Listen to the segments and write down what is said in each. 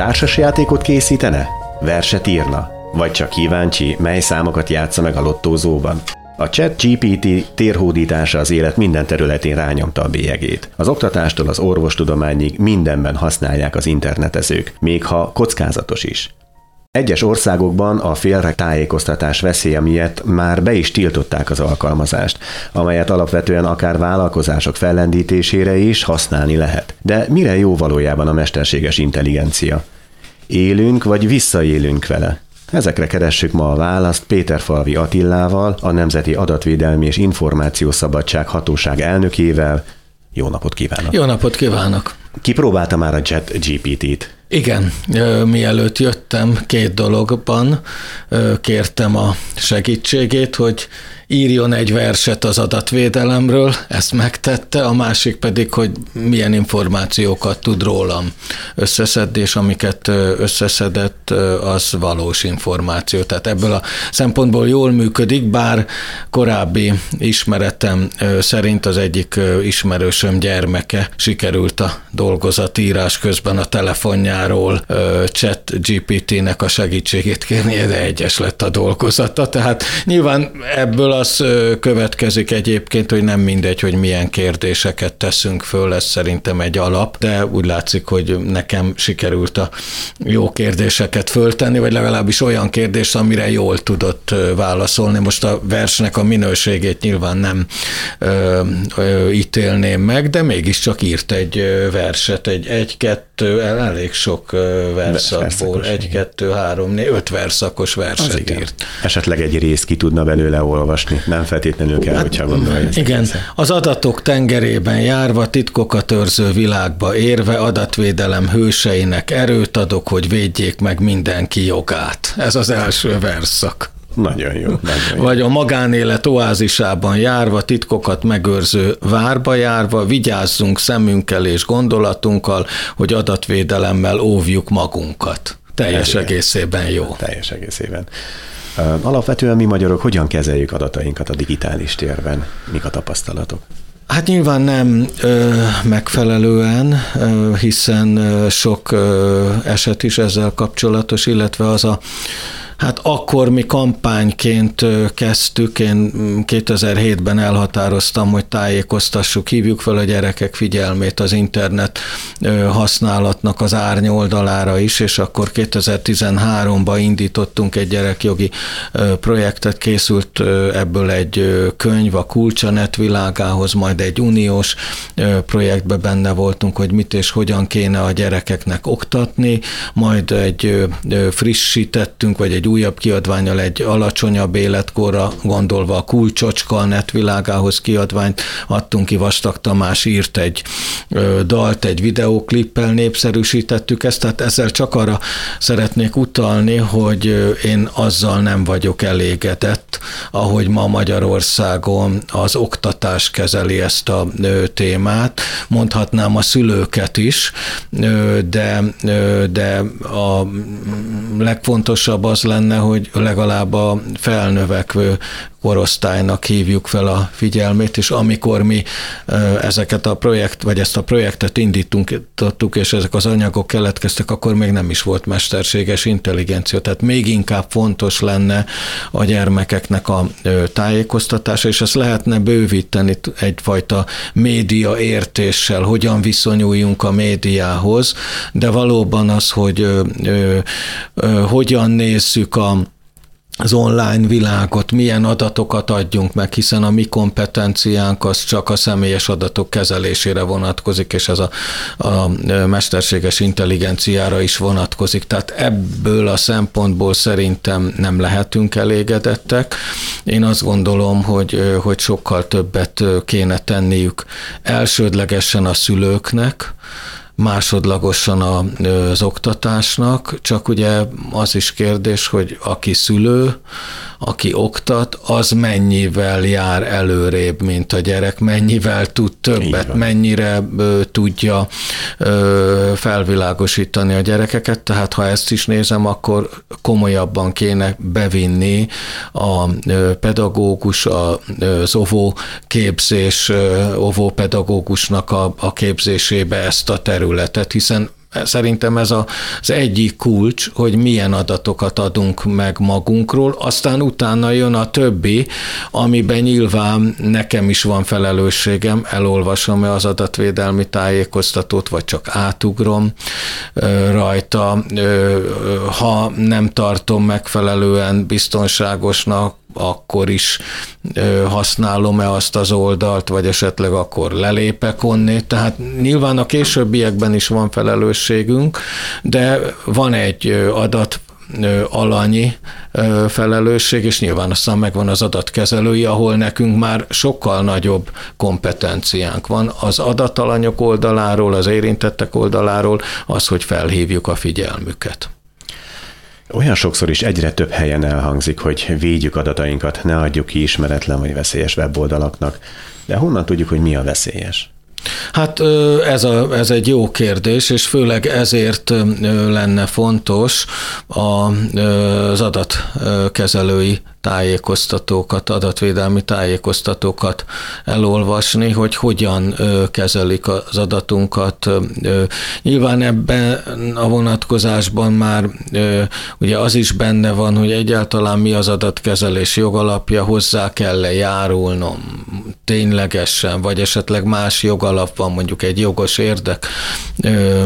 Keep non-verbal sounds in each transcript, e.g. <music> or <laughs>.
Társasjátékot készítene? Verset írna? Vagy csak kíváncsi, mely számokat játsza meg a lottózóban? A chat GPT térhódítása az élet minden területén rányomta a bélyegét. Az oktatástól az orvostudományig mindenben használják az internetezők, még ha kockázatos is. Egyes országokban a félre tájékoztatás veszélye miatt már be is tiltották az alkalmazást, amelyet alapvetően akár vállalkozások fellendítésére is használni lehet. De mire jó valójában a mesterséges intelligencia? Élünk vagy visszaélünk vele? Ezekre keressük ma a választ Péter Falvi Attillával, a Nemzeti Adatvédelmi és Információszabadság Hatóság elnökével. Jó napot kívánok! Jó napot kívánok! Kipróbálta már a Chat GPT-t? Igen, mielőtt jöttem, két dologban kértem a segítségét, hogy írjon egy verset az adatvédelemről, ezt megtette, a másik pedig, hogy milyen információkat tud rólam összeszedni, és amiket összeszedett, az valós információ. Tehát ebből a szempontból jól működik, bár korábbi ismeretem szerint az egyik ismerősöm gyermeke sikerült a dolgozatírás közben a telefonjáról chat GPT-nek a segítségét kérni, de egyes lett a dolgozata. Tehát nyilván ebből az következik egyébként, hogy nem mindegy, hogy milyen kérdéseket teszünk föl, ez szerintem egy alap, de úgy látszik, hogy nekem sikerült a jó kérdéseket föltenni, vagy legalábbis olyan kérdés, amire jól tudott válaszolni. Most a versnek a minőségét nyilván nem ö, ö, ítélném meg, de mégiscsak írt egy verset, egy egy-kettő, elég sok verszakból, egy-kettő, három, négy, öt verszakos verset írt. Esetleg egy részt ki tudna belőle olvasni olvasni. Nem feltétlenül kell, hát, hogyha gondolja. Igen, az adatok tengerében járva, titkokat őrző világba érve, adatvédelem hőseinek erőt adok, hogy védjék meg mindenki jogát. Ez az első verszak. Nagyon jó. Nagyon jó. Vagy a magánélet oázisában járva, titkokat megőrző várba járva, vigyázzunk szemünkkel és gondolatunkkal, hogy adatvédelemmel óvjuk magunkat. Teljes egészében jó. Teljes egészében. Alapvetően mi magyarok hogyan kezeljük adatainkat a digitális térben? Mik a tapasztalatok? Hát nyilván nem ö, megfelelően, ö, hiszen ö, sok ö, eset is ezzel kapcsolatos, illetve az a Hát akkor mi kampányként kezdtük, én 2007-ben mm, elhatároztam, hogy tájékoztassuk, hívjuk fel a gyerekek figyelmét az internet használatnak az árnyoldalára is, és akkor 2013-ban indítottunk egy gyerekjogi projektet, készült ebből egy könyv a Kulcsanet világához, majd egy uniós projektbe benne voltunk, hogy mit és hogyan kéne a gyerekeknek oktatni, majd egy frissítettünk, vagy egy újabb kiadványal egy alacsonyabb életkorra gondolva a Kulcsocska a netvilágához kiadványt adtunk ki, Vastag Tamás írt egy dalt, egy videóklippel népszerűsítettük ezt, tehát ezzel csak arra szeretnék utalni, hogy én azzal nem vagyok elégedett, ahogy ma Magyarországon az oktatás kezeli ezt a témát, mondhatnám a szülőket is, de, de a legfontosabb az lenne, lenne, hogy legalább a felnövekvő korosztálynak hívjuk fel a figyelmét, és amikor mi ezeket a projekt, vagy ezt a projektet indítunk, és ezek az anyagok keletkeztek, akkor még nem is volt mesterséges intelligencia, tehát még inkább fontos lenne a gyermekeknek a tájékoztatása, és ezt lehetne bővíteni egyfajta média értéssel, hogyan viszonyuljunk a médiához, de valóban az, hogy hogyan nézzük a az online világot, milyen adatokat adjunk meg, hiszen a mi kompetenciánk az csak a személyes adatok kezelésére vonatkozik, és ez a, a mesterséges intelligenciára is vonatkozik. Tehát ebből a szempontból szerintem nem lehetünk elégedettek. Én azt gondolom, hogy, hogy sokkal többet kéne tenniük elsődlegesen a szülőknek, másodlagosan az oktatásnak, csak ugye az is kérdés, hogy aki szülő, aki oktat, az mennyivel jár előrébb, mint a gyerek, mennyivel tud többet, mennyire ö, tudja ö, felvilágosítani a gyerekeket, tehát ha ezt is nézem, akkor komolyabban kéne bevinni a pedagógus, az óvó képzés, óvópedagógusnak a, a képzésébe ezt a területet, hiszen Szerintem ez az egyik kulcs, hogy milyen adatokat adunk meg magunkról, aztán utána jön a többi, amiben nyilván nekem is van felelősségem, elolvasom-e az adatvédelmi tájékoztatót, vagy csak átugrom rajta. Ha nem tartom megfelelően biztonságosnak, akkor is használom-e azt az oldalt, vagy esetleg akkor lelépek onnét. Tehát nyilván a későbbiekben is van felelősségünk, de van egy adat alanyi felelősség, és nyilván aztán megvan az adatkezelői, ahol nekünk már sokkal nagyobb kompetenciánk van az adatalanyok oldaláról, az érintettek oldaláról, az, hogy felhívjuk a figyelmüket. Olyan sokszor is egyre több helyen elhangzik, hogy védjük adatainkat, ne adjuk ki ismeretlen vagy veszélyes weboldalaknak. De honnan tudjuk, hogy mi a veszélyes? Hát ez, a, ez egy jó kérdés, és főleg ezért lenne fontos az adatkezelői tájékoztatókat, adatvédelmi tájékoztatókat elolvasni, hogy hogyan kezelik az adatunkat. Nyilván ebben a vonatkozásban már ugye az is benne van, hogy egyáltalán mi az adatkezelés jogalapja, hozzá kell-e járulnom ténylegesen, vagy esetleg más jogalap van, mondjuk egy jogos érdek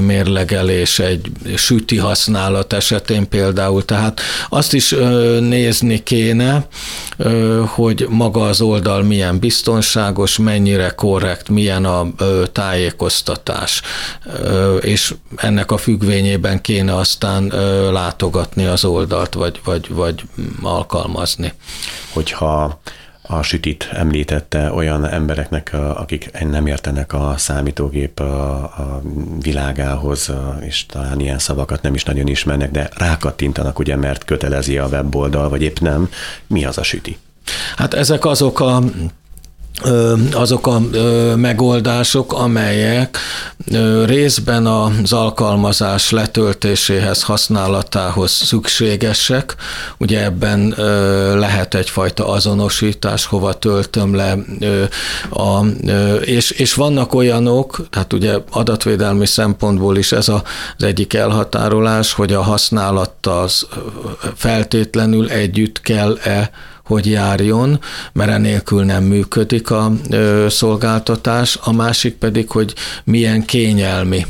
mérlegelés, egy süti használat esetén például. Tehát azt is nézni kéne, benne, hogy maga az oldal milyen biztonságos, mennyire korrekt, milyen a tájékoztatás, és ennek a függvényében kéne aztán látogatni az oldalt, vagy, vagy, vagy alkalmazni. Hogyha a sütit említette olyan embereknek, akik nem értenek a számítógép a világához, és talán ilyen szavakat nem is nagyon ismernek, de rákattintanak, ugye, mert kötelezi a weboldal, vagy épp nem. Mi az a süti? Hát ezek azok a azok a megoldások, amelyek részben az alkalmazás letöltéséhez, használatához szükségesek. Ugye ebben lehet egyfajta azonosítás, hova töltöm le. A, és, és vannak olyanok, tehát ugye adatvédelmi szempontból is ez az egyik elhatárolás, hogy a használattal feltétlenül együtt kell-e hogy járjon, mert enélkül nem működik a szolgáltatás, a másik pedig, hogy milyen kényelmi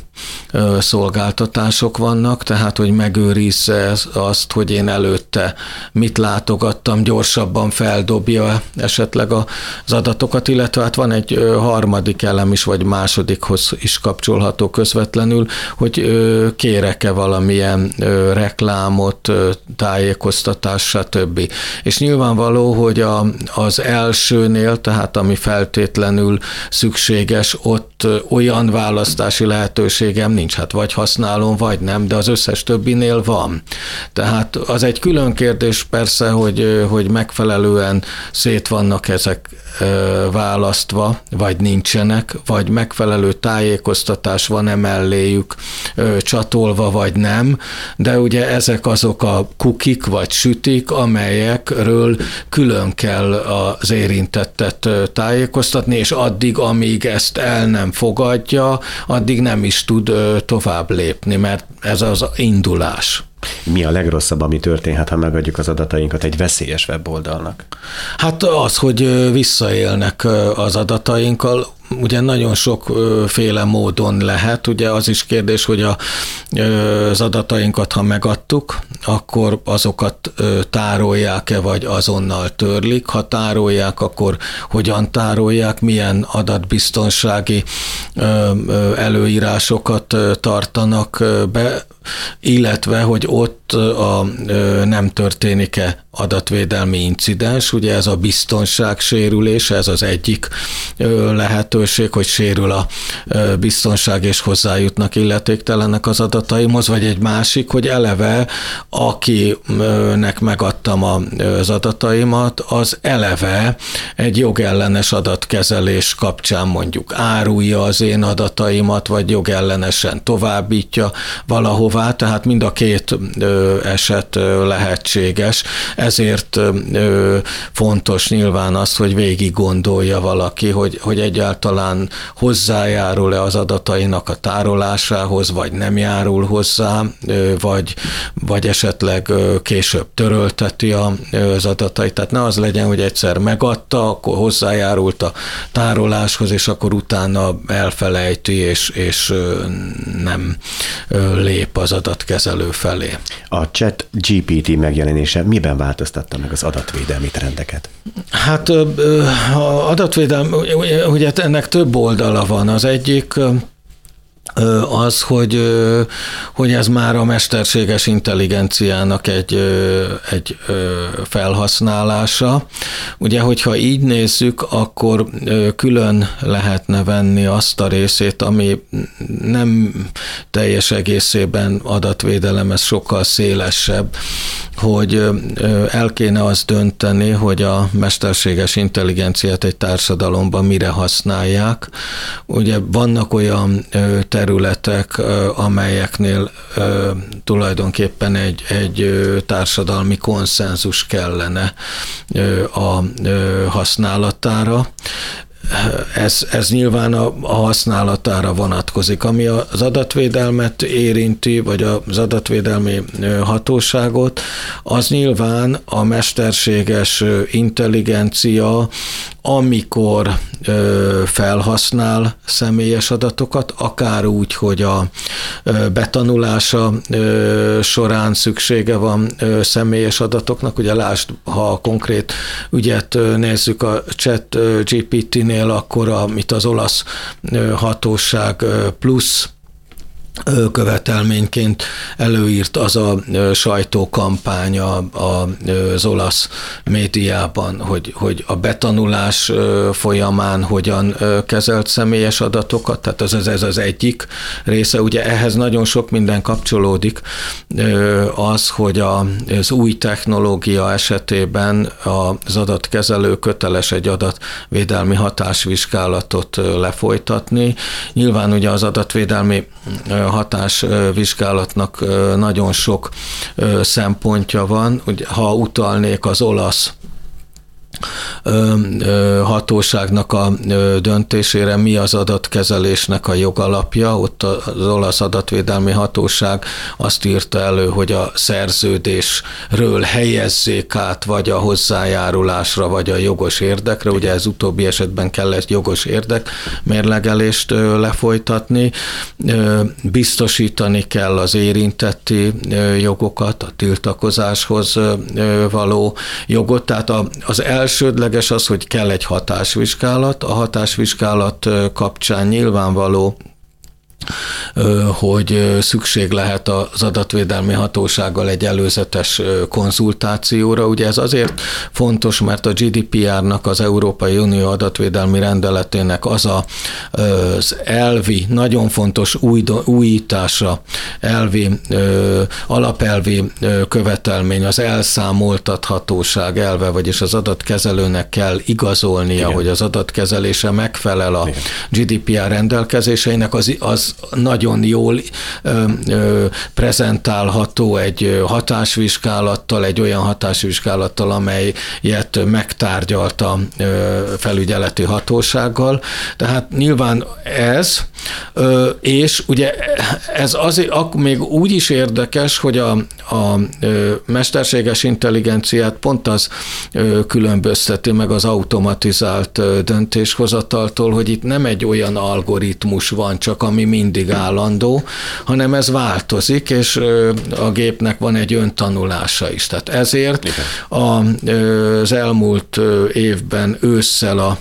szolgáltatások vannak, tehát hogy megőrizze azt, hogy én előtte mit látogattam, gyorsabban feldobja esetleg az adatokat, illetve hát van egy harmadik elem is, vagy másodikhoz is kapcsolható közvetlenül, hogy kérek-e valamilyen reklámot, tájékoztatás, stb. És nyilvánvaló, hogy a, az elsőnél, tehát ami feltétlenül szükséges, ott olyan választási lehetőség lehetőségem nincs, hát vagy használom, vagy nem, de az összes többinél van. Tehát az egy külön kérdés persze, hogy, hogy megfelelően szét vannak ezek választva, vagy nincsenek, vagy megfelelő tájékoztatás van-e csatolva, vagy nem, de ugye ezek azok a kukik, vagy sütik, amelyekről külön kell az érintettet tájékoztatni, és addig, amíg ezt el nem fogadja, addig nem is tud tovább lépni, mert ez az indulás. Mi a legrosszabb, ami történhet, ha megadjuk az adatainkat egy veszélyes weboldalnak? Hát az, hogy visszaélnek az adatainkkal, ugye nagyon sokféle módon lehet, ugye az is kérdés, hogy a, az adatainkat, ha megadtuk, akkor azokat tárolják-e, vagy azonnal törlik. Ha tárolják, akkor hogyan tárolják, milyen adatbiztonsági előírásokat tartanak be, illetve, hogy ott a, nem történik-e adatvédelmi incidens, ugye ez a biztonság sérülés, ez az egyik lehetőség, hogy sérül a biztonság és hozzájutnak illetéktelenek az adataimhoz, vagy egy másik, hogy eleve akinek megadtam az adataimat, az eleve egy jogellenes adatkezelés kapcsán mondjuk árulja az én adataimat, vagy jogellenesen továbbítja valahová, tehát mind a két eset lehetséges, ezért fontos nyilván az, hogy végig gondolja valaki, hogy, hogy egyáltalán hozzájárul-e az adatainak a tárolásához, vagy nem járul hozzá, vagy, vagy esetleg később törölteti az adatait. Tehát ne az legyen, hogy egyszer megadta, akkor hozzájárult a tároláshoz, és akkor utána elfelejti, és, és nem lép az adatkezelő felé. A chat GPT megjelenése miben változtatta meg az adatvédelmi trendeket? Hát adatvédelem, ugye ennek több oldala van. Az egyik az, hogy, hogy ez már a mesterséges intelligenciának egy, egy felhasználása. Ugye, hogyha így nézzük, akkor külön lehetne venni azt a részét, ami nem teljes egészében adatvédelem, ez sokkal szélesebb, hogy el kéne az dönteni, hogy a mesterséges intelligenciát egy társadalomban mire használják. Ugye vannak olyan területek, amelyeknél tulajdonképpen egy, egy társadalmi konszenzus kellene a használatára, ez, ez nyilván a, a használatára vonatkozik. Ami az adatvédelmet érinti, vagy az adatvédelmi hatóságot, az nyilván a mesterséges intelligencia amikor ö, felhasznál személyes adatokat, akár úgy, hogy a ö, betanulása ö, során szüksége van ö, személyes adatoknak. Ugye lásd, ha a konkrét ügyet ö, nézzük a chat GPT-nél, akkor amit az olasz ö, hatóság ö, plusz követelményként előírt az a sajtókampány az olasz médiában, hogy, hogy a betanulás folyamán hogyan kezelt személyes adatokat, tehát ez, ez az egyik része. Ugye ehhez nagyon sok minden kapcsolódik, az, hogy az új technológia esetében az adatkezelő köteles egy adatvédelmi hatásvizsgálatot lefolytatni. Nyilván ugye az adatvédelmi hatásvizsgálatnak nagyon sok szempontja van. Ha utalnék az olasz hatóságnak a döntésére mi az adatkezelésnek a jogalapja. Ott az olasz adatvédelmi hatóság azt írta elő, hogy a szerződésről helyezzék át vagy a hozzájárulásra, vagy a jogos érdekre. Ugye ez utóbbi esetben kellett jogos érdek mérlegelést lefolytatni. Biztosítani kell az érintetti jogokat, a tiltakozáshoz való jogot. Tehát az első elsődleges az, hogy kell egy hatásvizsgálat. A hatásvizsgálat kapcsán nyilvánvaló hogy szükség lehet az adatvédelmi hatósággal egy előzetes konzultációra. Ugye ez azért fontos, mert a GDPR-nak, az Európai Unió adatvédelmi rendeletének az a, az elvi, nagyon fontos új, újítása, elvi, alapelvi követelmény, az elszámoltathatóság elve, vagyis az adatkezelőnek kell igazolnia, Igen. hogy az adatkezelése megfelel a Igen. GDPR rendelkezéseinek, az, az nagyon jól ö, ö, prezentálható egy hatásvizsgálattal, egy olyan hatásvizsgálattal, amelyet megtárgyalt a felügyeleti hatósággal. Tehát nyilván ez, ö, és ugye ez azért még úgy is érdekes, hogy a, a mesterséges intelligenciát pont az különbözteti meg az automatizált döntéshozataltól, hogy itt nem egy olyan algoritmus van csak, ami mindig állandó, hanem ez változik, és a gépnek van egy öntanulása is. Tehát ezért az elmúlt évben ősszel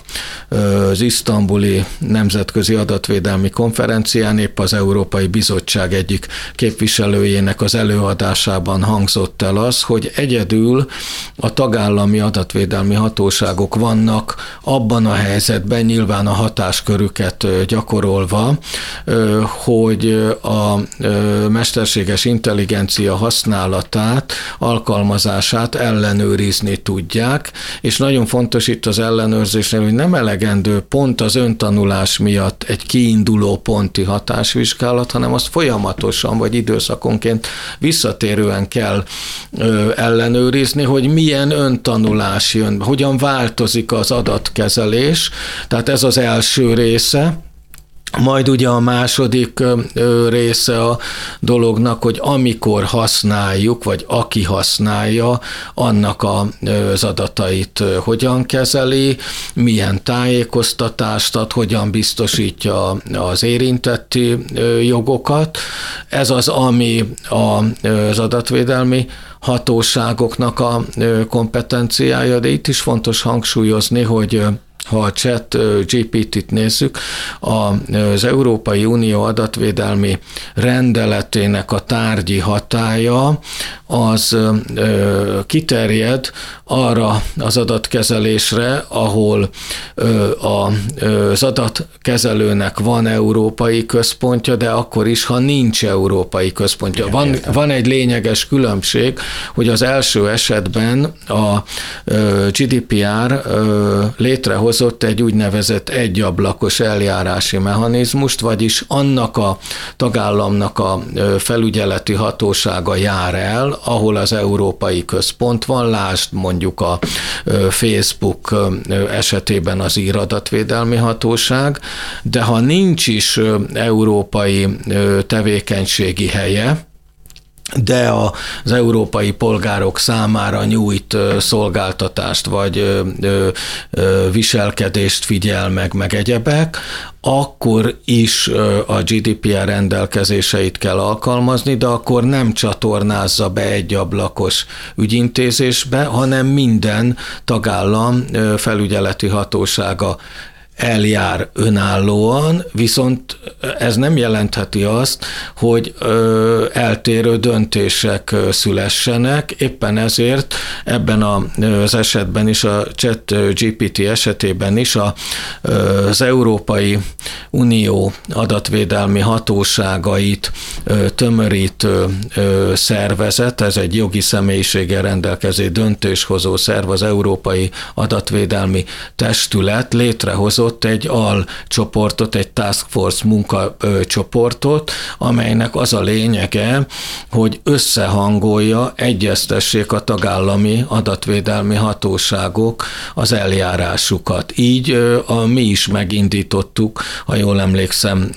az isztambuli nemzetközi adatvédelmi konferencián épp az Európai Bizottság egyik képviselőjének az előadásában hangzott el az, hogy egyedül a tagállami adatvédelmi hatóságok vannak abban a helyzetben, nyilván a hatáskörüket gyakorolva, hogy a mesterséges intelligencia használatát, alkalmazását ellenőrizni tudják, és nagyon fontos itt az ellenőrzésnél, hogy nem elegendő pont az öntanulás miatt egy kiinduló ponti hatásvizsgálat, hanem azt folyamatosan vagy időszakonként visszatérően kell ellenőrizni, hogy milyen öntanulás jön, hogyan változik az adatkezelés, tehát ez az első része, majd ugye a második része a dolognak, hogy amikor használjuk, vagy aki használja, annak az adatait hogyan kezeli, milyen tájékoztatást ad, hogyan biztosítja az érintetti jogokat. Ez az, ami az adatvédelmi hatóságoknak a kompetenciája, de itt is fontos hangsúlyozni, hogy ha a chat GPT-t nézzük, az Európai Unió adatvédelmi rendeletének a tárgyi hatája az kiterjed arra az adatkezelésre, ahol az adatkezelőnek van európai központja, de akkor is, ha nincs európai központja. Van, van egy lényeges különbség, hogy az első esetben a GDPR létrehozott egy úgynevezett egyablakos eljárási mechanizmust, vagyis annak a tagállamnak a felügyeleti hatósága jár el, ahol az európai központ van, lásd mondjuk a Facebook esetében az íradatvédelmi hatóság, de ha nincs is európai tevékenységi helye, de az európai polgárok számára nyújt szolgáltatást vagy viselkedést figyel meg, meg egyebek, akkor is a GDPR rendelkezéseit kell alkalmazni, de akkor nem csatornázza be egy ablakos ügyintézésbe, hanem minden tagállam felügyeleti hatósága eljár önállóan, viszont ez nem jelentheti azt, hogy eltérő döntések szülessenek, éppen ezért ebben az esetben is, a chat GPT esetében is az Európai Unió adatvédelmi hatóságait tömörítő szervezet, ez egy jogi személyiséggel rendelkező döntéshozó szerv, az Európai Adatvédelmi Testület létrehozott létrehozott egy alcsoportot, egy task force munkacsoportot, amelynek az a lényege, hogy összehangolja, egyeztessék a tagállami adatvédelmi hatóságok az eljárásukat. Így a, mi is megindítottuk, ha jól emlékszem,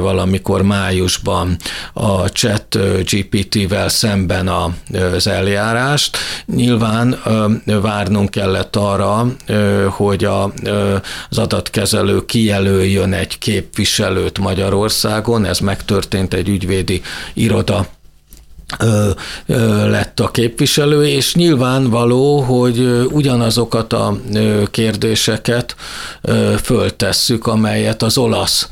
valamikor májusban a chat GPT-vel szemben az eljárást. Nyilván várnunk kellett arra, hogy az adat adatkezelő kijelöljön egy képviselőt Magyarországon, ez megtörtént egy ügyvédi iroda ö, ö, lett a képviselő, és nyilvánvaló, hogy ugyanazokat a kérdéseket ö, föltesszük, amelyet az olasz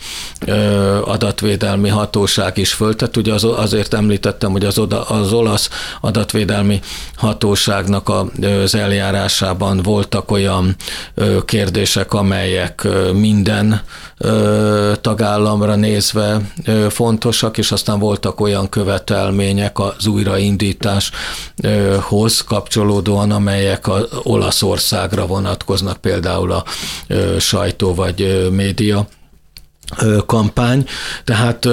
adatvédelmi hatóság is föltett. Ugye az, azért említettem, hogy az, oda, az olasz adatvédelmi hatóságnak az eljárásában voltak olyan kérdések, amelyek minden tagállamra nézve fontosak, és aztán voltak olyan követelmények az újraindításhoz kapcsolódóan, amelyek az Olaszországra vonatkoznak, például a sajtó vagy média kampány, tehát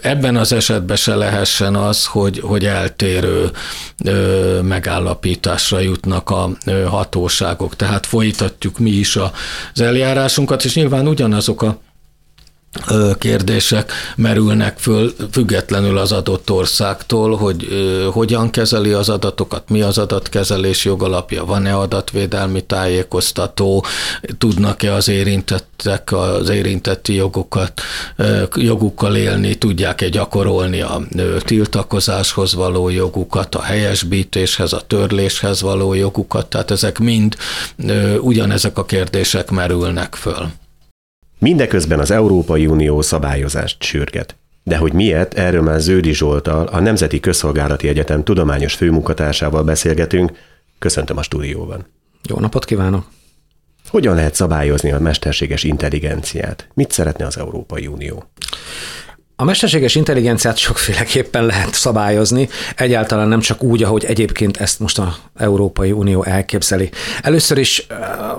ebben az esetben se lehessen az, hogy, hogy eltérő megállapításra jutnak a hatóságok. Tehát folytatjuk mi is az eljárásunkat, és nyilván ugyanazok a kérdések merülnek föl függetlenül az adott országtól, hogy hogyan kezeli az adatokat, mi az adatkezelés jogalapja, van-e adatvédelmi tájékoztató, tudnak-e az érintettek az érintetti jogokat, jogukkal élni, tudják-e gyakorolni a tiltakozáshoz való jogukat, a helyesbítéshez, a törléshez való jogukat, tehát ezek mind ugyanezek a kérdések merülnek föl. Mindeközben az Európai Unió szabályozást sürget. De hogy miért, erről már Ződi Zsoltal, a Nemzeti Közszolgálati Egyetem tudományos főmunkatársával beszélgetünk. Köszöntöm a stúdióban. Jó napot kívánok! Hogyan lehet szabályozni a mesterséges intelligenciát? Mit szeretne az Európai Unió? A mesterséges intelligenciát sokféleképpen lehet szabályozni, egyáltalán nem csak úgy, ahogy egyébként ezt most a Európai Unió elképzeli. Először is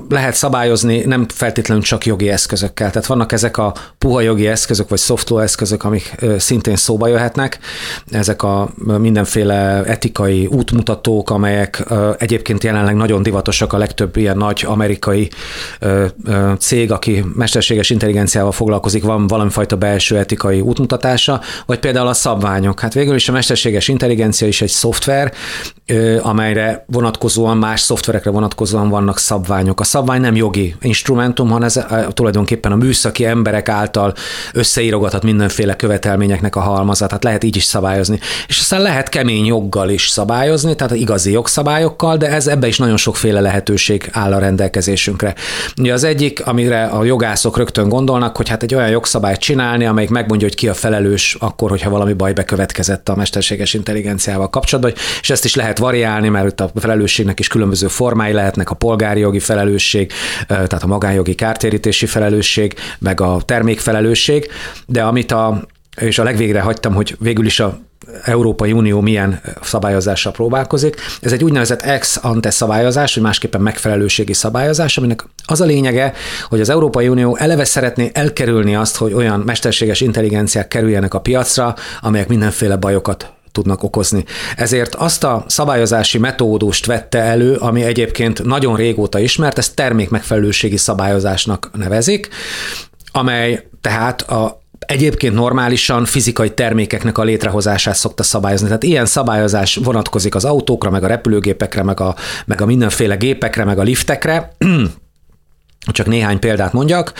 lehet szabályozni nem feltétlenül csak jogi eszközökkel, tehát vannak ezek a puha jogi eszközök, vagy szoftó eszközök, amik szintén szóba jöhetnek, ezek a mindenféle etikai útmutatók, amelyek egyébként jelenleg nagyon divatosak a legtöbb ilyen nagy amerikai cég, aki mesterséges intelligenciával foglalkozik, van valamifajta belső etikai útmutatása, vagy például a szabványok. Hát végül is a mesterséges intelligencia is egy szoftver, amelyre vonatkozóan, más szoftverekre vonatkozóan vannak szabványok. A szabvány nem jogi instrumentum, hanem ez tulajdonképpen a műszaki emberek által összeírogathat mindenféle követelményeknek a halmazat, tehát lehet így is szabályozni. És aztán lehet kemény joggal is szabályozni, tehát igazi jogszabályokkal, de ez ebbe is nagyon sokféle lehetőség áll a rendelkezésünkre. Ugye az egyik, amire a jogászok rögtön gondolnak, hogy hát egy olyan jogszabályt csinálni, amelyik megmondja, hogy ki a felelős akkor, hogyha valami baj bekövetkezett a mesterséges intelligenciával kapcsolatban, és ezt is lehet variálni, mert a felelősségnek is különböző formái lehetnek, a polgári jogi felelősség, tehát a magánjogi kártérítési felelősség, meg a termékfelelősség, de amit a és a legvégre hagytam, hogy végül is a Európai Unió milyen szabályozással próbálkozik. Ez egy úgynevezett ex ante szabályozás, vagy másképpen megfelelőségi szabályozás, aminek az a lényege, hogy az Európai Unió eleve szeretné elkerülni azt, hogy olyan mesterséges intelligenciák kerüljenek a piacra, amelyek mindenféle bajokat tudnak okozni. Ezért azt a szabályozási metódust vette elő, ami egyébként nagyon régóta ismert, ezt termékmegfelelőségi szabályozásnak nevezik, amely tehát a egyébként normálisan fizikai termékeknek a létrehozását szokta szabályozni. Tehát ilyen szabályozás vonatkozik az autókra, meg a repülőgépekre, meg a, meg a mindenféle gépekre, meg a liftekre, <clears throat> csak néhány példát mondjak,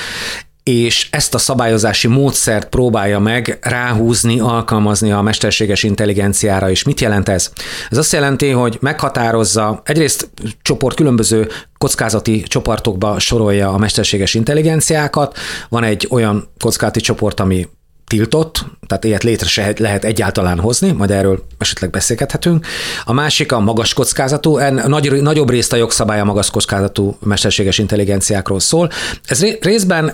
és ezt a szabályozási módszert próbálja meg ráhúzni, alkalmazni a mesterséges intelligenciára is. Mit jelent ez? Ez azt jelenti, hogy meghatározza, egyrészt csoport különböző kockázati csoportokba sorolja a mesterséges intelligenciákat. Van egy olyan kockázati csoport, ami tiltott, tehát ilyet létre se lehet egyáltalán hozni, majd erről esetleg beszélgethetünk. A másik a magas kockázatú, en, nagy, nagyobb részt a jogszabály a magas kockázatú mesterséges intelligenciákról szól. Ez részben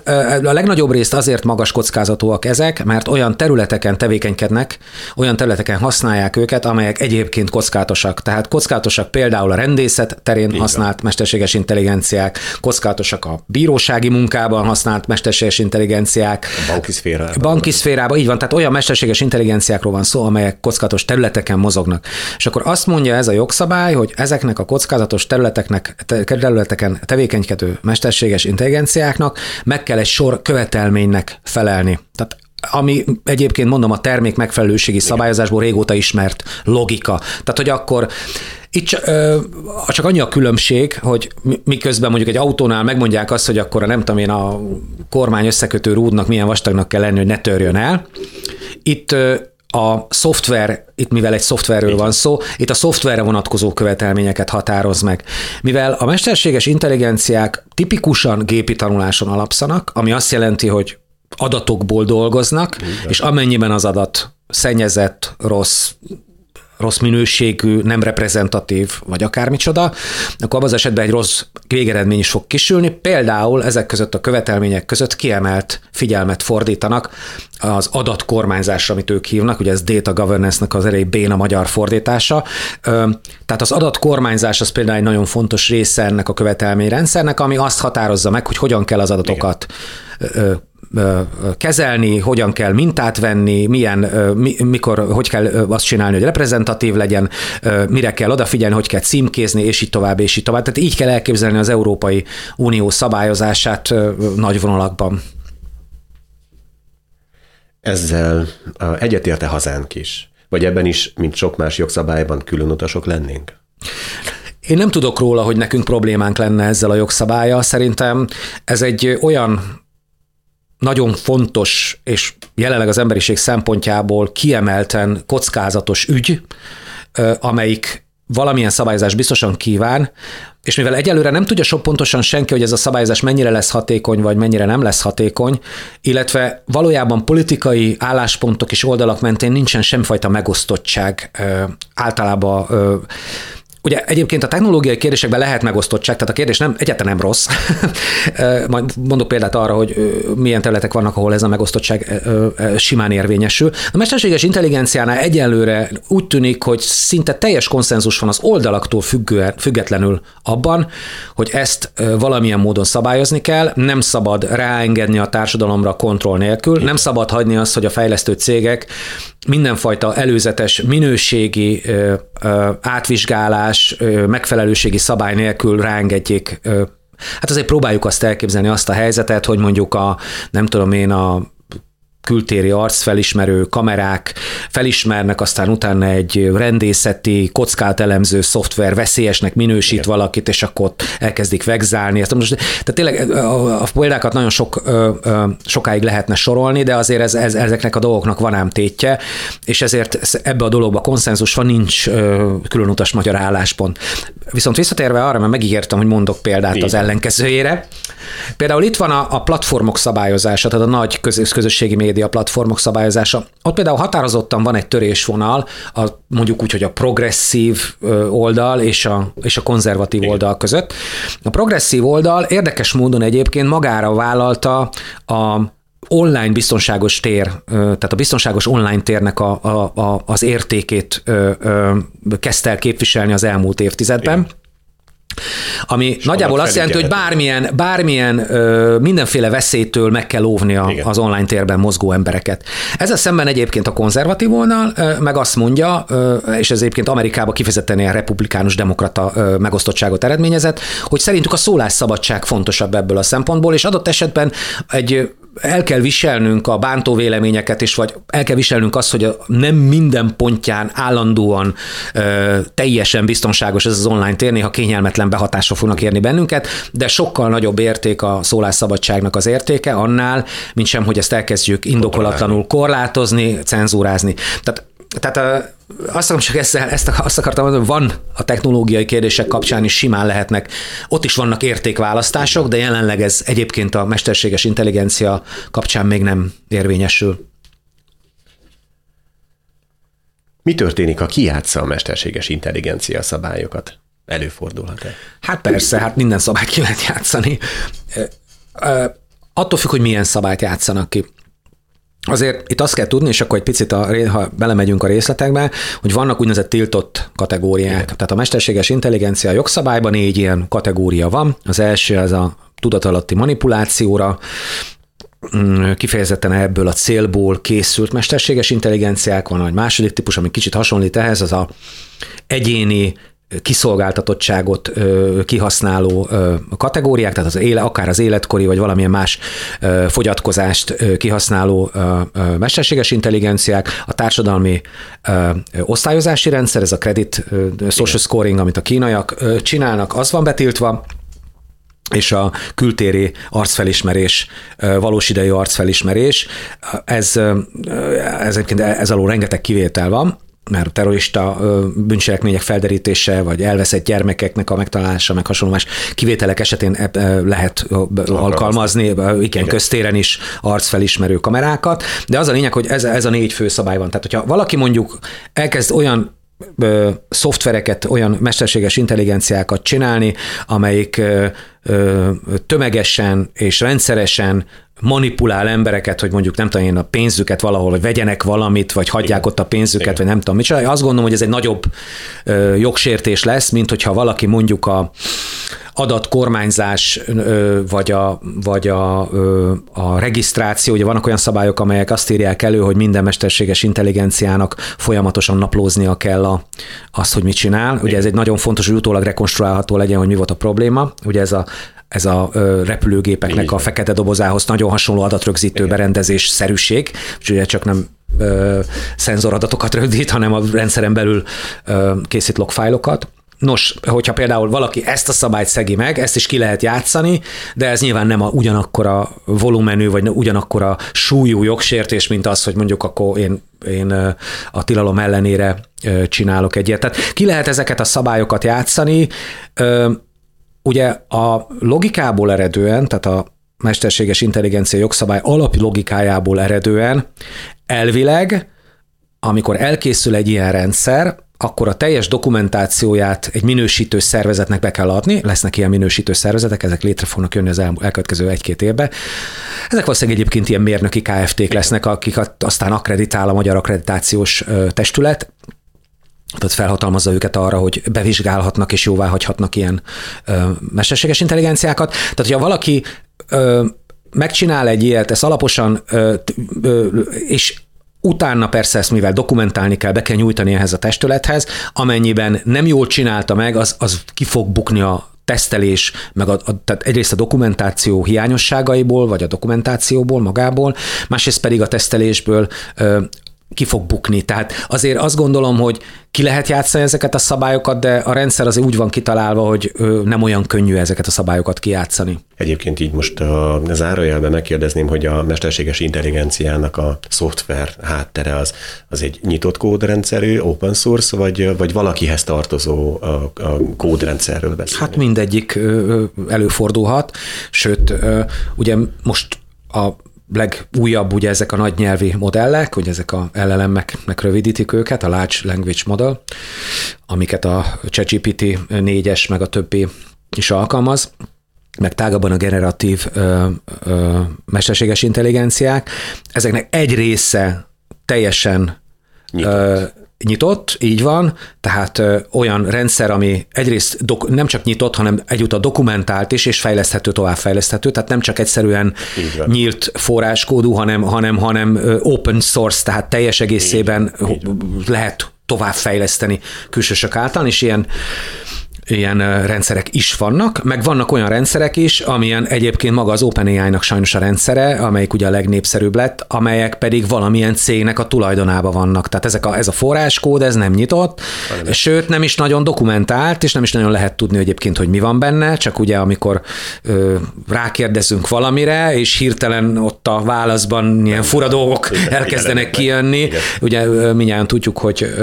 a legnagyobb részt azért magas kockázatúak ezek, mert olyan területeken tevékenykednek, olyan területeken használják őket, amelyek egyébként kockázatosak. Tehát kockázatosak például a rendészet terén Igen. használt mesterséges intelligenciák, kockázatosak a bírósági munkában használt mesterséges intelligenciák. A banki szférában. Banki szférában, így van, tehát olyan mesterséges intelligenciákról van szó, amelyek kockázatos területeken mozognak. És akkor azt mondja ez a jogszabály, hogy ezeknek a kockázatos területeknek, területeken tevékenykedő mesterséges intelligenciáknak meg kell egy sor követelménynek felelni. Tehát ami egyébként mondom a termék megfelelőségi szabályozásból régóta ismert logika. Tehát, hogy akkor itt csak annyi a különbség, hogy miközben mondjuk egy autónál megmondják azt, hogy akkor a nem tudom én a kormány összekötő rúdnak milyen vastagnak kell lenni, hogy ne törjön el. Itt a szoftver, itt mivel egy szoftverről van szó, itt a szoftverre vonatkozó követelményeket határoz meg. Mivel a mesterséges intelligenciák tipikusan gépi tanuláson alapszanak, ami azt jelenti, hogy adatokból dolgoznak, Igen. és amennyiben az adat szennyezett, rossz, rossz minőségű, nem reprezentatív, vagy akármicsoda, akkor abban az esetben egy rossz végeredmény is fog kisülni. Például ezek között a követelmények között kiemelt figyelmet fordítanak az adatkormányzásra, amit ők hívnak, ugye ez data governance-nak az elég béna magyar fordítása. Tehát az adatkormányzás az például egy nagyon fontos része ennek a követelményrendszernek, ami azt határozza meg, hogy hogyan kell az adatokat Igen kezelni, hogyan kell mintát venni, milyen, mikor, hogy kell azt csinálni, hogy reprezentatív legyen, mire kell odafigyelni, hogy kell címkézni, és így tovább, és így tovább. Tehát így kell elképzelni az Európai Unió szabályozását nagy vonalakban. Ezzel egyetérte hazánk is? Vagy ebben is, mint sok más jogszabályban különutasok lennénk? Én nem tudok róla, hogy nekünk problémánk lenne ezzel a jogszabálya. Szerintem ez egy olyan nagyon fontos és jelenleg az emberiség szempontjából kiemelten kockázatos ügy, amelyik valamilyen szabályozás biztosan kíván, és mivel egyelőre nem tudja sok pontosan senki, hogy ez a szabályozás mennyire lesz hatékony, vagy mennyire nem lesz hatékony, illetve valójában politikai álláspontok és oldalak mentén nincsen semmifajta megosztottság általában Ugye egyébként a technológiai kérdésekben lehet megosztottság, tehát a kérdés nem, egyáltalán nem rossz. <laughs> Majd mondok példát arra, hogy milyen területek vannak, ahol ez a megosztottság simán érvényesül. A mesterséges intelligenciánál egyelőre úgy tűnik, hogy szinte teljes konszenzus van az oldalaktól függően, függetlenül abban, hogy ezt valamilyen módon szabályozni kell, nem szabad ráengedni a társadalomra kontroll nélkül, nem szabad hagyni azt, hogy a fejlesztő cégek mindenfajta előzetes minőségi átvizsgálás, megfelelőségi szabály nélkül ráengedjék Hát azért próbáljuk azt elképzelni, azt a helyzetet, hogy mondjuk a, nem tudom én, a kültéri arcfelismerő kamerák felismernek, aztán utána egy rendészeti, kockát elemző szoftver veszélyesnek minősít Igen. valakit, és akkor ott elkezdik vegzálni. Ezt most, tehát tényleg a, a példákat nagyon sok, ö, ö, sokáig lehetne sorolni, de azért ez, ez, ezeknek a dolgoknak van ám tétje, és ezért ebbe a dologba konszenzus van, nincs ö, különutas magyar álláspont. Viszont visszatérve arra, mert megígértem, hogy mondok példát Igen. az ellenkezőjére. Például itt van a, a platformok szabályozása, tehát a nagy köz, közösségi média platformok szabályozása. Ott például határozottan van egy törésvonal, a, mondjuk úgy, hogy a progresszív oldal és a, és a konzervatív Igen. oldal között. A progresszív oldal érdekes módon egyébként magára vállalta a online biztonságos tér, tehát a biztonságos online térnek a, a, a, az értékét kezdte el képviselni az elmúlt évtizedben. Igen. Ami És nagyjából azt jelenti, hogy bármilyen, bármilyen ö, mindenféle veszélytől meg kell óvni a, az online térben mozgó embereket. Ezzel szemben egyébként a konzervatív oldal ö, meg azt mondja, ö, és ez egyébként Amerikában kifejezetten ilyen republikánus demokrata ö, megosztottságot eredményezett, hogy szerintük a szólásszabadság fontosabb ebből a szempontból, és adott esetben egy el kell viselnünk a bántó véleményeket, és vagy el kell viselnünk azt, hogy a nem minden pontján állandóan ö, teljesen biztonságos ez az online tér, néha kényelmetlen behatások fognak érni bennünket, de sokkal nagyobb érték a szólásszabadságnak az értéke annál, mint sem, hogy ezt elkezdjük indokolatlanul korlátozni, cenzúrázni. Tehát tehát azt akarom csak ezzel, ezt azt akartam mondani, hogy van a technológiai kérdések kapcsán is simán lehetnek, ott is vannak értékválasztások, de jelenleg ez egyébként a mesterséges intelligencia kapcsán még nem érvényesül. Mi történik, ha kiátsza a mesterséges intelligencia szabályokat? Előfordulhat-e? Hát persze, hát minden szabályt ki lehet játszani. Attól függ, hogy milyen szabályt játszanak ki. Azért itt azt kell tudni, és akkor egy picit, a, ha belemegyünk a részletekbe, hogy vannak úgynevezett tiltott kategóriák. Igen. Tehát a mesterséges intelligencia jogszabályban négy ilyen kategória van. Az első az a tudatalatti manipulációra, mm, kifejezetten ebből a célból készült mesterséges intelligenciák van, egy második típus, ami kicsit hasonlít ehhez, az a egyéni kiszolgáltatottságot kihasználó kategóriák, tehát az éle, akár az életkori, vagy valamilyen más fogyatkozást kihasználó mesterséges intelligenciák, a társadalmi osztályozási rendszer, ez a credit social scoring, amit a kínaiak csinálnak, az van betiltva, és a kültéri arcfelismerés, valós idejű arcfelismerés, ez, ez egyébként ez alól rengeteg kivétel van, mert terrorista bűncselekmények felderítése, vagy elveszett gyermekeknek a megtalálása, meg hasonló más kivételek esetén lehet alkalmazni, igen, igen, köztéren is arcfelismerő kamerákat, de az a lényeg, hogy ez, ez a négy fő szabály van. Tehát, hogyha valaki mondjuk elkezd olyan ö, szoftvereket, olyan mesterséges intelligenciákat csinálni, amelyik ö, ö, tömegesen és rendszeresen manipulál embereket, hogy mondjuk nem tudom én a pénzüket valahol, vagy vegyenek valamit, vagy hagyják Igen. ott a pénzüket, Igen. vagy nem tudom mit Azt gondolom, hogy ez egy nagyobb ö, jogsértés lesz, mint hogyha valaki mondjuk a adatkormányzás, vagy a, vagy a, a regisztráció, ugye vannak olyan szabályok, amelyek azt írják elő, hogy minden mesterséges intelligenciának folyamatosan naplóznia kell a, azt, hogy mit csinál. Ugye ez egy nagyon fontos, hogy utólag rekonstruálható legyen, hogy mi volt a probléma. Ugye ez a ez a repülőgépeknek a fekete dobozához nagyon hasonló adatrögzítő Igen. berendezés szerűség, és ugye csak nem ö, szenzoradatokat rögzít, hanem a rendszeren belül ö, készít logfájlokat. Nos, hogyha például valaki ezt a szabályt szegi meg, ezt is ki lehet játszani, de ez nyilván nem a, ugyanakkor a volumenű, vagy ugyanakkor a súlyú jogsértés, mint az, hogy mondjuk akkor én, én a tilalom ellenére csinálok egyet. Tehát ki lehet ezeket a szabályokat játszani, ugye a logikából eredően, tehát a mesterséges intelligencia jogszabály alaplogikájából eredően elvileg, amikor elkészül egy ilyen rendszer, akkor a teljes dokumentációját egy minősítő szervezetnek be kell adni, lesznek ilyen minősítő szervezetek, ezek létre fognak jönni az elkövetkező egy-két évben. Ezek valószínűleg egyébként ilyen mérnöki KFT-k lesznek, akik aztán akreditál a Magyar Akkreditációs Testület, tehát felhatalmazza őket arra, hogy bevizsgálhatnak és jóvá hagyhatnak ilyen ö, mesterséges intelligenciákat. Tehát, hogyha valaki ö, megcsinál egy ilyet, ezt alaposan, ö, ö, és Utána persze ezt, mivel dokumentálni kell, be kell nyújtani ehhez a testülethez, amennyiben nem jól csinálta meg, az, az ki fog bukni a tesztelés, meg a, a, tehát egyrészt a dokumentáció hiányosságaiból, vagy a dokumentációból magából, másrészt pedig a tesztelésből ö, ki fog bukni. Tehát azért azt gondolom, hogy ki lehet játszani ezeket a szabályokat, de a rendszer azért úgy van kitalálva, hogy nem olyan könnyű ezeket a szabályokat kijátszani. Egyébként így most a zárójelben megkérdezném, hogy a mesterséges intelligenciának a szoftver háttere az, az egy nyitott kódrendszerű, open source, vagy, vagy valakihez tartozó a, a kódrendszerről beszélni? Hát mindegyik előfordulhat, sőt, ugye most a legújabb ugye ezek a nagy nyelvi modellek, hogy ezek a LLM-nek rövidítik őket, a Large Language Model, amiket a ChatGPT 4-es meg a többi is alkalmaz, meg tágabban a generatív ö, ö, mesterséges intelligenciák. Ezeknek egy része teljesen ö, nyitott, így van, tehát ö, olyan rendszer, ami egyrészt dok- nem csak nyitott, hanem egyúttal dokumentált is, és fejleszthető, továbbfejleszthető, tehát nem csak egyszerűen nyílt forráskódú, hanem, hanem, hanem open source, tehát teljes egészében így, így. lehet továbbfejleszteni külsősök által, és ilyen ilyen rendszerek is vannak, meg vannak olyan rendszerek is, amilyen egyébként maga az OpenAI-nak sajnos a rendszere, amelyik ugye a legnépszerűbb lett, amelyek pedig valamilyen cégnek a tulajdonában vannak. Tehát ezek a, ez a forráskód, ez nem nyitott, Valami. sőt nem is nagyon dokumentált, és nem is nagyon lehet tudni egyébként, hogy mi van benne, csak ugye amikor ö, rákérdezünk valamire, és hirtelen ott a válaszban ilyen fura dolgok elkezdenek kijönni. Ugye minnyáján tudjuk, hogy,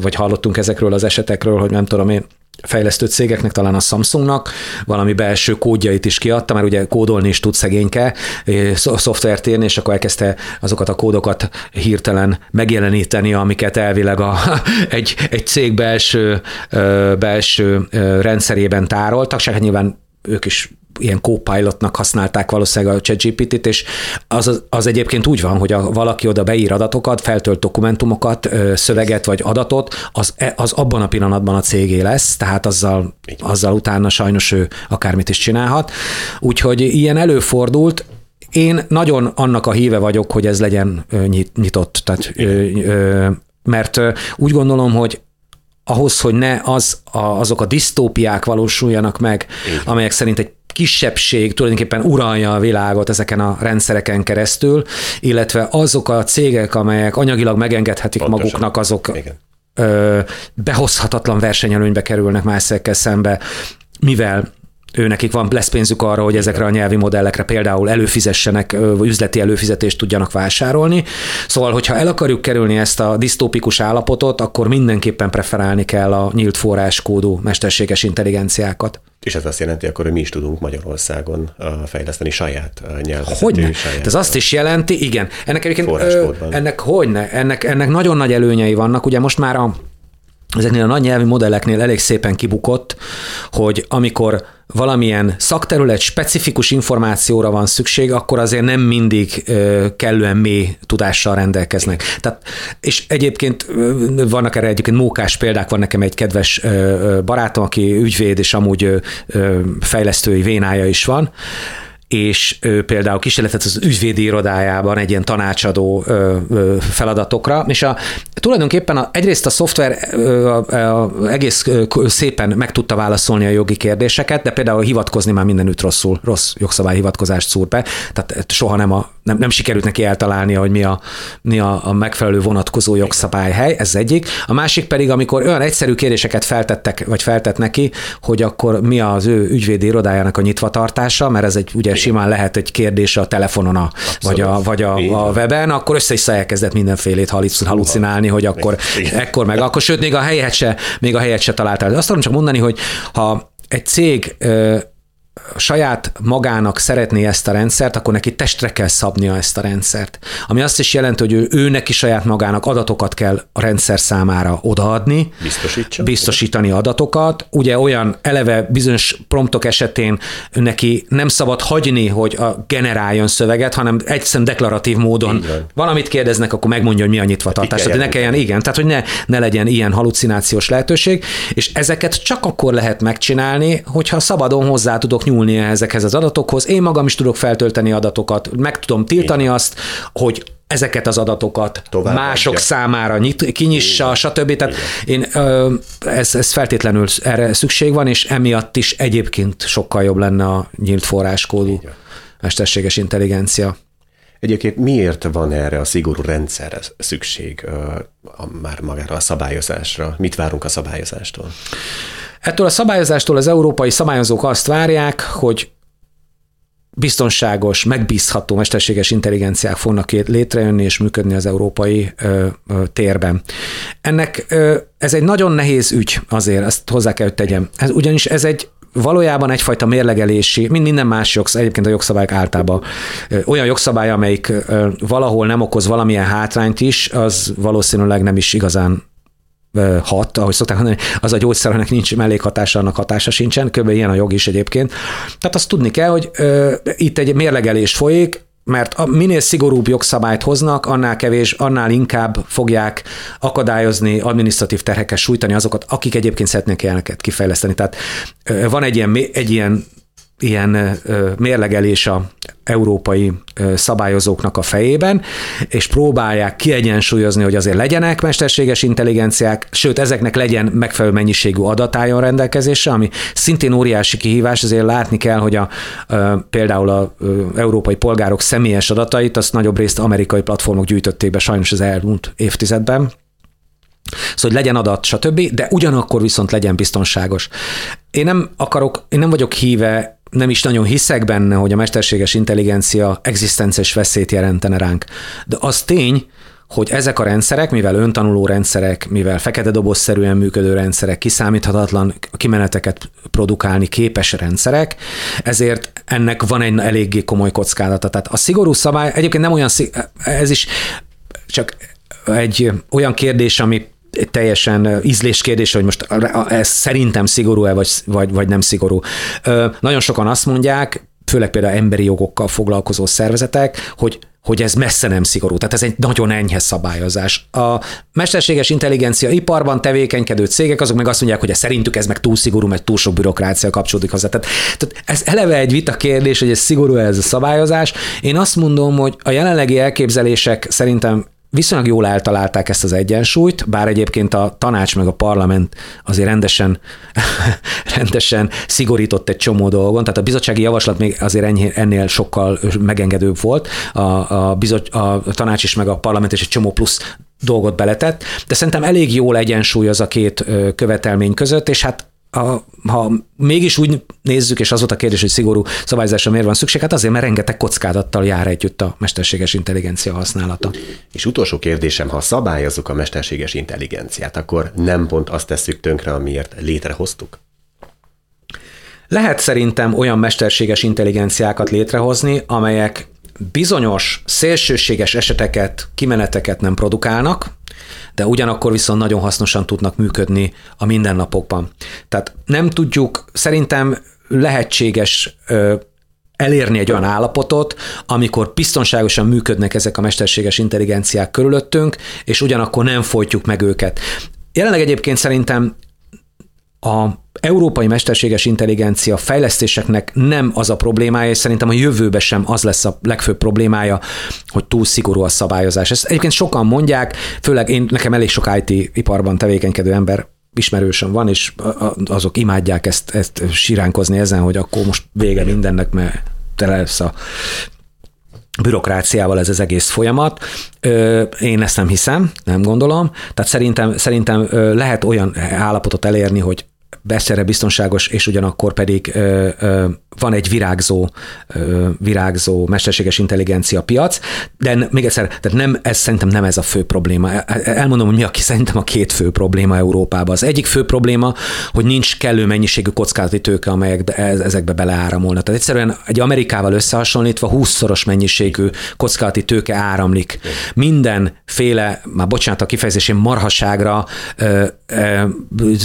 vagy hallottunk ezekről az esetekről, hogy nem tudom én, fejlesztő cégeknek, talán a Samsungnak valami belső kódjait is kiadta, mert ugye kódolni is tud szegényke, szoftvert írni, és akkor elkezdte azokat a kódokat hirtelen megjeleníteni, amiket elvileg a, <laughs> egy, egy cég belső, belső rendszerében tároltak, csak hát nyilván ők is ilyen co-pilotnak használták valószínűleg a ChatGPT-t, és az, az egyébként úgy van, hogy a, valaki oda beír adatokat, feltölt dokumentumokat, szöveget vagy adatot, az, e, az abban a pillanatban a cégé lesz, tehát azzal, azzal utána sajnos ő akármit is csinálhat. Úgyhogy ilyen előfordult, én nagyon annak a híve vagyok, hogy ez legyen nyitott, tehát, mert úgy gondolom, hogy ahhoz, hogy ne az, a, azok a disztópiák valósuljanak meg, Igen. amelyek szerint egy kisebbség tulajdonképpen uralja a világot ezeken a rendszereken keresztül, illetve azok a cégek, amelyek anyagilag megengedhetik Pontosan. maguknak, azok Igen. Ö, behozhatatlan versenyelőnybe kerülnek más szembe, mivel ő nekik van, lesz pénzük arra, hogy ezekre a nyelvi modellekre például előfizessenek, vagy üzleti előfizetést tudjanak vásárolni. Szóval, hogyha el akarjuk kerülni ezt a disztópikus állapotot, akkor mindenképpen preferálni kell a nyílt forráskódú mesterséges intelligenciákat. És ez azt jelenti, akkor, hogy mi is tudunk Magyarországon fejleszteni saját nyelvet. Hogyne. Saját ez azt is jelenti, igen. Ennek egyébként, ennek hogyne, ennek, ennek nagyon nagy előnyei vannak. Ugye most már a ezeknél a nagy nyelvi modelleknél elég szépen kibukott, hogy amikor valamilyen szakterület specifikus információra van szükség, akkor azért nem mindig kellően mély tudással rendelkeznek. Tehát, és egyébként vannak erre egyébként mókás példák, van nekem egy kedves barátom, aki ügyvéd, és amúgy fejlesztői vénája is van, és ő például kísérletet az ügyvédi irodájában egy ilyen tanácsadó feladatokra, és a, tulajdonképpen a, egyrészt a szoftver a, a, egész szépen meg tudta válaszolni a jogi kérdéseket, de például hivatkozni már mindenütt rosszul, rossz jogszabályhivatkozást szúr be, tehát soha nem, a, nem, nem sikerült neki eltalálni, hogy mi a, mi a, a megfelelő vonatkozó jogszabályhely, ez egyik. A másik pedig, amikor olyan egyszerű kérdéseket feltettek, vagy feltett neki, hogy akkor mi az ő ügyvédi irodájának a nyitvatartása, mert ez egy ugye simán lehet egy kérdés a telefonon, a, vagy, a, vagy a, a weben, akkor össze-vissza elkezdett mindenfélét halucinálni, hogy akkor Igen. ekkor meg, akkor sőt, még a helyet se, még a helyet se találtál. Azt tudom csak mondani, hogy ha egy cég saját magának szeretné ezt a rendszert, akkor neki testre kell szabnia ezt a rendszert. Ami azt is jelenti, hogy ő, ő neki saját magának adatokat kell a rendszer számára odaadni, Biztosítsa. biztosítani adatokat. Ugye olyan eleve bizonyos promptok esetén neki nem szabad hagyni, hogy a generáljon szöveget, hanem egyszerűen deklaratív módon valamit kérdeznek, akkor megmondja, hogy mi a nyitva tartás. Tehát ne kelljen, igen, tehát hogy ne, ne legyen ilyen halucinációs lehetőség, és ezeket csak akkor lehet megcsinálni, hogyha szabadon hozzá tudok nyúlni ezekhez az adatokhoz. Én magam is tudok feltölteni adatokat, meg tudom tiltani azt, hogy ezeket az adatokat Tovább mások adja. számára nyit, kinyissa, stb. Tehát én, ö, ez, ez feltétlenül erre szükség van, és emiatt is egyébként sokkal jobb lenne a nyílt forráskódú mesterséges intelligencia. Egyébként miért van erre a szigorú rendszerre szükség, a, már magára a szabályozásra? Mit várunk a szabályozástól? Ettől a szabályozástól az európai szabályozók azt várják, hogy biztonságos, megbízható mesterséges intelligenciák fognak létrejönni és működni az európai ö, ö, térben. Ennek ö, ez egy nagyon nehéz ügy azért, ezt hozzá kell, hogy tegyem. Ez, ugyanis ez egy valójában egyfajta mérlegelési, mint minden más jogszabály, egyébként a jogszabályok általában olyan jogszabály, amelyik valahol nem okoz valamilyen hátrányt is, az valószínűleg nem is igazán hat, ahogy szokták mondani, az a gyógyszer, aminek nincs mellékhatása, annak hatása sincsen, kb. ilyen a jog is egyébként. Tehát azt tudni kell, hogy ö, itt egy mérlegelés folyik, mert a minél szigorúbb jogszabályt hoznak, annál kevés, annál inkább fogják akadályozni, administratív terhekkel sújtani azokat, akik egyébként szeretnék ilyeneket kifejleszteni. Tehát van egy ilyen, egy ilyen ilyen mérlegelés a európai szabályozóknak a fejében, és próbálják kiegyensúlyozni, hogy azért legyenek mesterséges intelligenciák, sőt, ezeknek legyen megfelelő mennyiségű adatájon rendelkezésre, ami szintén óriási kihívás, azért látni kell, hogy a, például a európai polgárok személyes adatait, azt nagyobb részt amerikai platformok gyűjtötték be sajnos az elmúlt évtizedben, Szóval, hogy legyen adat, stb., de ugyanakkor viszont legyen biztonságos. Én nem akarok, én nem vagyok híve, nem is nagyon hiszek benne, hogy a mesterséges intelligencia egzisztenciás veszélyt jelentene ránk. De az tény, hogy ezek a rendszerek, mivel öntanuló rendszerek, mivel fekete dobozszerűen működő rendszerek, kiszámíthatatlan kimeneteket produkálni képes rendszerek, ezért ennek van egy eléggé komoly kockázata. Tehát a szigorú szabály, egyébként nem olyan, ez is csak egy olyan kérdés, ami teljesen ízléskérdés, hogy most ez szerintem szigorú-e, vagy, vagy, vagy nem szigorú. Nagyon sokan azt mondják, főleg például emberi jogokkal foglalkozó szervezetek, hogy hogy ez messze nem szigorú. Tehát ez egy nagyon enyhe szabályozás. A mesterséges intelligencia iparban tevékenykedő cégek, azok meg azt mondják, hogy szerintük ez meg túl szigorú, meg túl sok bürokrácia kapcsolódik hozzá. Tehát, tehát ez eleve egy vita kérdés, hogy ez szigorú ez a szabályozás. Én azt mondom, hogy a jelenlegi elképzelések szerintem viszonylag jól eltalálták ezt az egyensúlyt, bár egyébként a tanács meg a parlament azért rendesen, <laughs> rendesen szigorított egy csomó dolgon, tehát a bizottsági javaslat még azért ennél sokkal megengedőbb volt, a, a, bizot, a tanács is meg a parlament is egy csomó plusz dolgot beletett, de szerintem elég jól egyensúlyoz a két követelmény között, és hát a, ha mégis úgy nézzük, és az volt a kérdés, hogy szigorú szabályzásra miért van szükség, hát azért, mert rengeteg kockázattal jár együtt a mesterséges intelligencia használata. És utolsó kérdésem, ha szabályozzuk a mesterséges intelligenciát, akkor nem pont azt tesszük tönkre, amiért létrehoztuk? Lehet szerintem olyan mesterséges intelligenciákat létrehozni, amelyek bizonyos szélsőséges eseteket, kimeneteket nem produkálnak, de ugyanakkor viszont nagyon hasznosan tudnak működni a mindennapokban. Tehát nem tudjuk, szerintem lehetséges elérni egy olyan állapotot, amikor biztonságosan működnek ezek a mesterséges intelligenciák körülöttünk, és ugyanakkor nem folytjuk meg őket. Jelenleg egyébként szerintem a európai mesterséges intelligencia fejlesztéseknek nem az a problémája, és szerintem a jövőben sem az lesz a legfőbb problémája, hogy túl szigorú a szabályozás. Ezt egyébként sokan mondják, főleg én, nekem elég sok IT iparban tevékenykedő ember ismerősöm van, és azok imádják ezt, ezt siránkozni ezen, hogy akkor most vége mindennek, mert tele lesz a bürokráciával ez az egész folyamat. Én ezt nem hiszem, nem gondolom. Tehát szerintem, szerintem lehet olyan állapotot elérni, hogy beszerre biztonságos, és ugyanakkor pedig ö, ö, van egy virágzó, ö, virágzó mesterséges intelligencia piac, de még egyszer, tehát nem, ez szerintem nem ez a fő probléma. Elmondom, hogy mi a, szerintem a két fő probléma Európában. Az egyik fő probléma, hogy nincs kellő mennyiségű kockázati tőke, amelyek ezekbe beleáramolnak. Tehát egyszerűen egy Amerikával összehasonlítva 20-szoros mennyiségű kockázati tőke áramlik. Mindenféle, már bocsánat a kifejezésén, marhaságra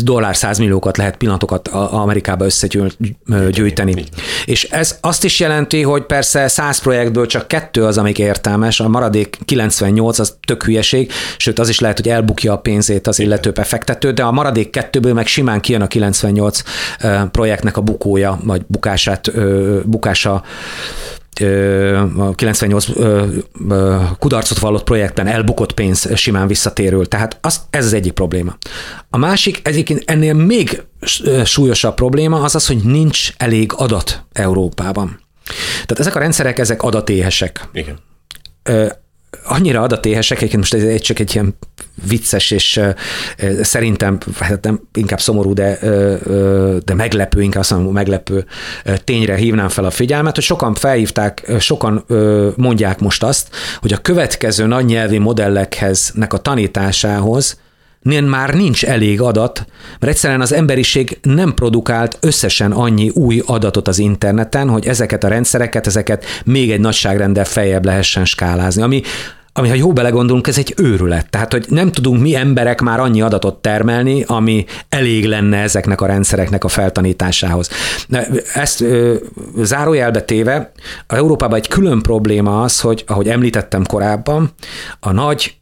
dollár százmilliókat lehet pillanatokat Amerikába összegyűjteni. És ez azt is jelenti, hogy persze 100 projektből csak kettő az, amik értelmes, a maradék 98 az tök hülyeség, sőt az is lehet, hogy elbukja a pénzét az illető befektető, de a maradék kettőből meg simán kijön a 98 projektnek a bukója, vagy bukását, bukása a 98 kudarcot vallott projektben elbukott pénz simán visszatérül. Tehát az, ez az egyik probléma. A másik, egyébként ennél még súlyosabb probléma az az, hogy nincs elég adat Európában. Tehát ezek a rendszerek, ezek adatéhesek. Igen annyira adatéhesek, egyébként most ez csak egy ilyen vicces, és szerintem hát nem, inkább szomorú, de, de meglepő, inkább azt mondom, meglepő tényre hívnám fel a figyelmet, hogy sokan felhívták, sokan mondják most azt, hogy a következő nagy nyelvi modellekhez, nek a tanításához már nincs elég adat, mert egyszerűen az emberiség nem produkált összesen annyi új adatot az interneten, hogy ezeket a rendszereket, ezeket még egy nagyságrendel feljebb lehessen skálázni, ami ami, ha jó belegondolunk, ez egy őrület. Tehát, hogy nem tudunk mi emberek már annyi adatot termelni, ami elég lenne ezeknek a rendszereknek a feltanításához. Ezt ö, zárójelbe téve, Európában egy külön probléma az, hogy, ahogy említettem korábban, a nagy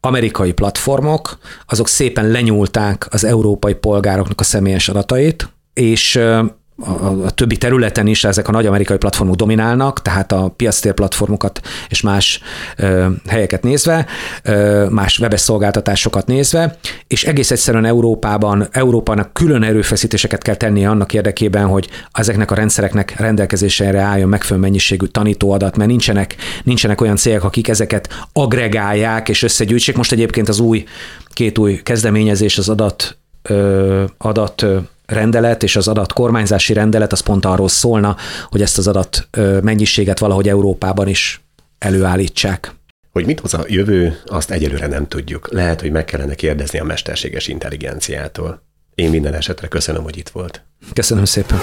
amerikai platformok, azok szépen lenyúlták az európai polgároknak a személyes adatait, és a, a többi területen is ezek a nagy amerikai platformok dominálnak, tehát a piactér platformokat és más ö, helyeket nézve, ö, más webes szolgáltatásokat nézve, és egész egyszerűen Európában, Európának külön erőfeszítéseket kell tennie annak érdekében, hogy ezeknek a rendszereknek rendelkezésére álljon megfelelő mennyiségű tanítóadat, mert nincsenek, nincsenek olyan cégek, akik ezeket agregálják és összegyűjtsék. Most egyébként az új, két új kezdeményezés az adat, ö, adat rendelet és az adat kormányzási rendelet az pont arról szólna, hogy ezt az adat mennyiséget valahogy Európában is előállítsák. Hogy mit hoz a jövő, azt egyelőre nem tudjuk. Lehet, hogy meg kellene kérdezni a mesterséges intelligenciától. Én minden esetre köszönöm, hogy itt volt. Köszönöm szépen.